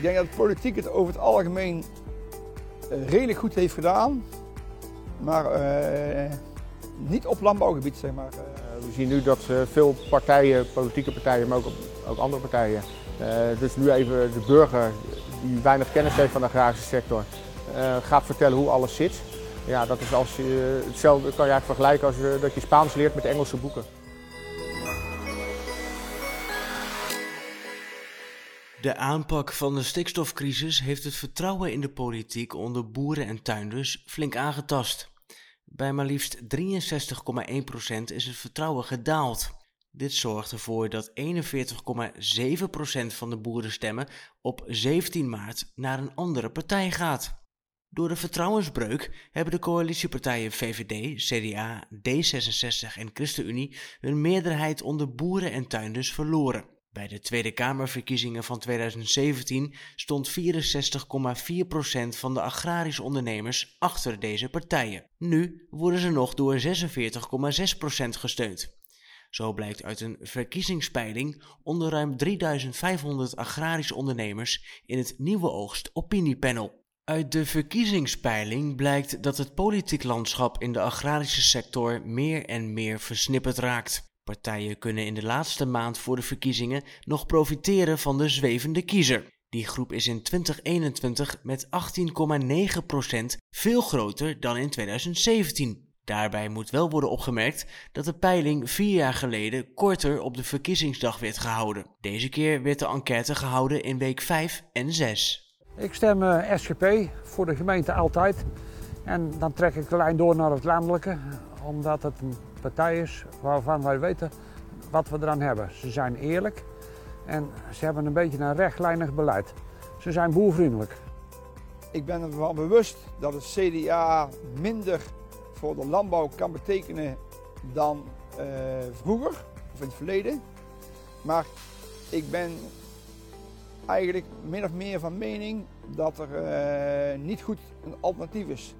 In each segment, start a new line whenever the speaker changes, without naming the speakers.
Ik denk dat de politiek het over het algemeen eh, redelijk goed heeft gedaan. Maar uh, niet op landbouwgebied, zeg maar.
we zien nu dat veel partijen, politieke partijen, maar ook, ook andere partijen, dus nu even de burger die weinig kennis heeft van de agrarische sector, gaat vertellen hoe alles zit. Ja, dat is als je, hetzelfde kan je eigenlijk vergelijken als dat je Spaans leert met Engelse boeken.
De aanpak van de stikstofcrisis heeft het vertrouwen in de politiek onder boeren en tuinders flink aangetast. Bij maar liefst 63,1% is het vertrouwen gedaald. Dit zorgt ervoor dat 41,7% van de boerenstemmen op 17 maart naar een andere partij gaat. Door de vertrouwensbreuk hebben de coalitiepartijen VVD, CDA, D66 en ChristenUnie hun meerderheid onder boeren en tuinders verloren. Bij de Tweede Kamerverkiezingen van 2017 stond 64,4% van de agrarische ondernemers achter deze partijen. Nu worden ze nog door 46,6% gesteund. Zo blijkt uit een verkiezingspeiling onder ruim 3500 agrarische ondernemers in het Nieuwe Oogst Opiniepanel. Uit de verkiezingspeiling blijkt dat het politiek landschap in de agrarische sector meer en meer versnipperd raakt. Partijen kunnen in de laatste maand voor de verkiezingen nog profiteren van de zwevende kiezer. Die groep is in 2021 met 18,9% veel groter dan in 2017. Daarbij moet wel worden opgemerkt dat de peiling vier jaar geleden korter op de verkiezingsdag werd gehouden. Deze keer werd de enquête gehouden in week 5 en 6.
Ik stem eh, SGP voor de gemeente altijd. En dan trek ik de lijn door naar het landelijke, omdat het een partij is waarvan wij weten wat we eraan hebben. Ze zijn eerlijk en ze hebben een beetje een rechtlijnig beleid. Ze zijn boervriendelijk.
Ik ben ervan bewust dat het CDA minder voor de landbouw kan betekenen dan uh, vroeger of in het verleden. Maar ik ben eigenlijk min of meer van mening dat er uh, niet goed een alternatief is.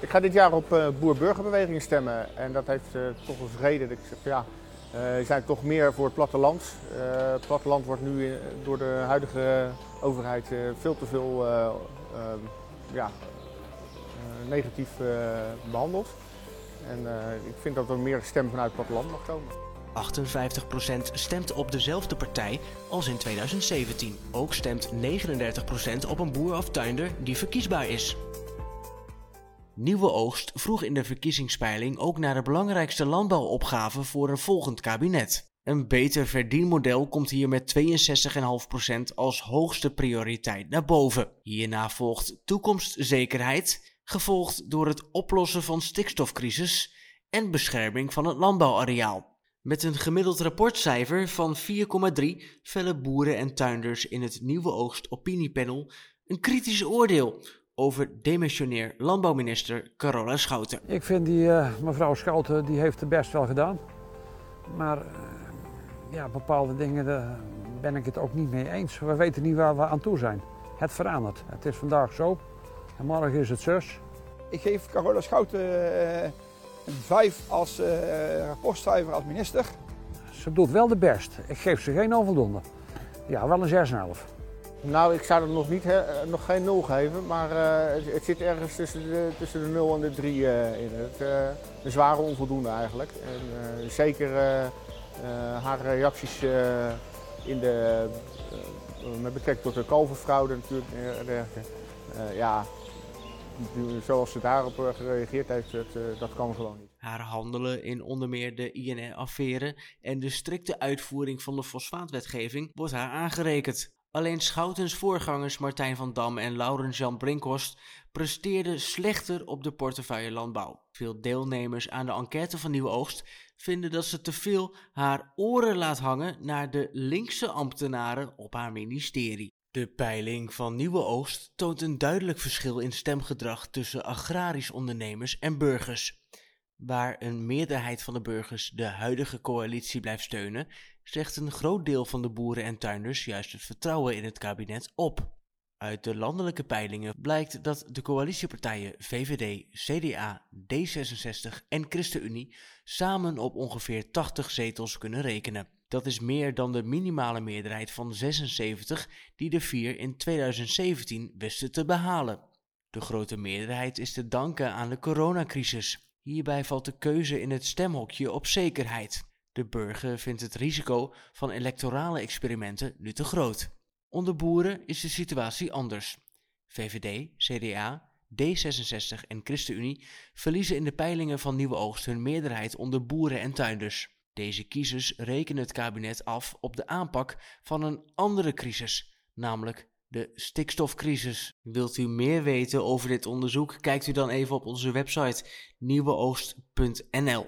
Ik ga dit jaar op uh, boer-burgerbewegingen stemmen. En dat heeft uh, toch als reden dat ik zeg, ja, uh, zijn toch meer voor het platteland. het platteland wordt nu door de huidige overheid veel te veel ja, negatief behandeld. En ik vind dat er meer stem vanuit het platteland mag komen.
58% stemt op dezelfde partij als in 2017. Ook stemt 39% op een boer of tuinder die verkiesbaar is. Nieuwe Oogst vroeg in de verkiezingspeiling ook naar de belangrijkste landbouwopgave voor een volgend kabinet. Een beter verdienmodel komt hier met 62,5% als hoogste prioriteit naar boven. Hierna volgt toekomstzekerheid, gevolgd door het oplossen van stikstofcrisis en bescherming van het landbouwareaal. Met een gemiddeld rapportcijfer van 4,3 vellen boeren en tuinders in het Nieuwe Oogst opiniepanel een kritisch oordeel over demissionair landbouwminister Carola Schouten.
Ik vind die uh, mevrouw Schouten die heeft het best wel gedaan. Maar uh, ja, bepaalde dingen daar ben ik het ook niet mee eens. We weten niet waar we aan toe zijn. Het verandert. Het is vandaag zo en morgen is het zus.
Ik geef Carola Schouten uh, een 5 als rapportcijfer als minister.
Ze doet wel de best. Ik geef ze geen onvoldoende. Ja, wel een 6,5.
Nou, ik zou er nog, niet, he, nog geen 0 geven, maar uh, het, zit ergens tussen de, tussen de 0 en de 3 uh, eh, in. Het, uh, een zware onvoldoende eigenlijk. En, zeker haar reacties in de, met betrekking tot de kalverfraude natuurlijk ja, zoals ze daarop gereageerd heeft, dat, dat kan gewoon niet.
Haar handelen in onder meer de INR-affaire en de strikte uitvoering van de fosfaatwetgeving wordt haar aangerekend. Alleen Schoutens voorgangers Martijn van Dam en Laurens Jan Brinkhorst presteerden slechter op de portefeuille landbouw. Veel deelnemers aan de enquête van Nieuwe Oogst vinden dat ze te veel haar oren laat hangen naar de linkse ambtenaren op haar ministerie. De peiling van Nieuwe Oogst toont een duidelijk verschil in stemgedrag tussen agrarisch ondernemers en burgers. Waar een meerderheid van de burgers de huidige coalitie blijft steunen, zegt een groot deel van de boeren en tuinders juist het vertrouwen in het kabinet op. Uit de landelijke peilingen blijkt dat de coalitiepartijen VVD, CDA, D66 en ChristenUnie samen op ongeveer 80 zetels kunnen rekenen. Dat is meer dan de minimale meerderheid van 76 die de vier in 2017 wisten te behalen. De grote meerderheid is te danken aan de coronacrisis. Hierbij valt de keuze in het stemhokje op zekerheid. De burger vindt het risico van electorale experimenten nu te groot. Onder boeren is de situatie anders. VVD, CDA, D66 en ChristenUnie verliezen in de peilingen van Nieuwe Oogst hun meerderheid onder boeren en tuinders. Deze kiezers rekenen het kabinet af op de aanpak van een andere crisis, namelijk de stikstofcrisis. Wilt u meer weten over dit onderzoek? Kijkt u dan even op onze website nieuweoogst.nl.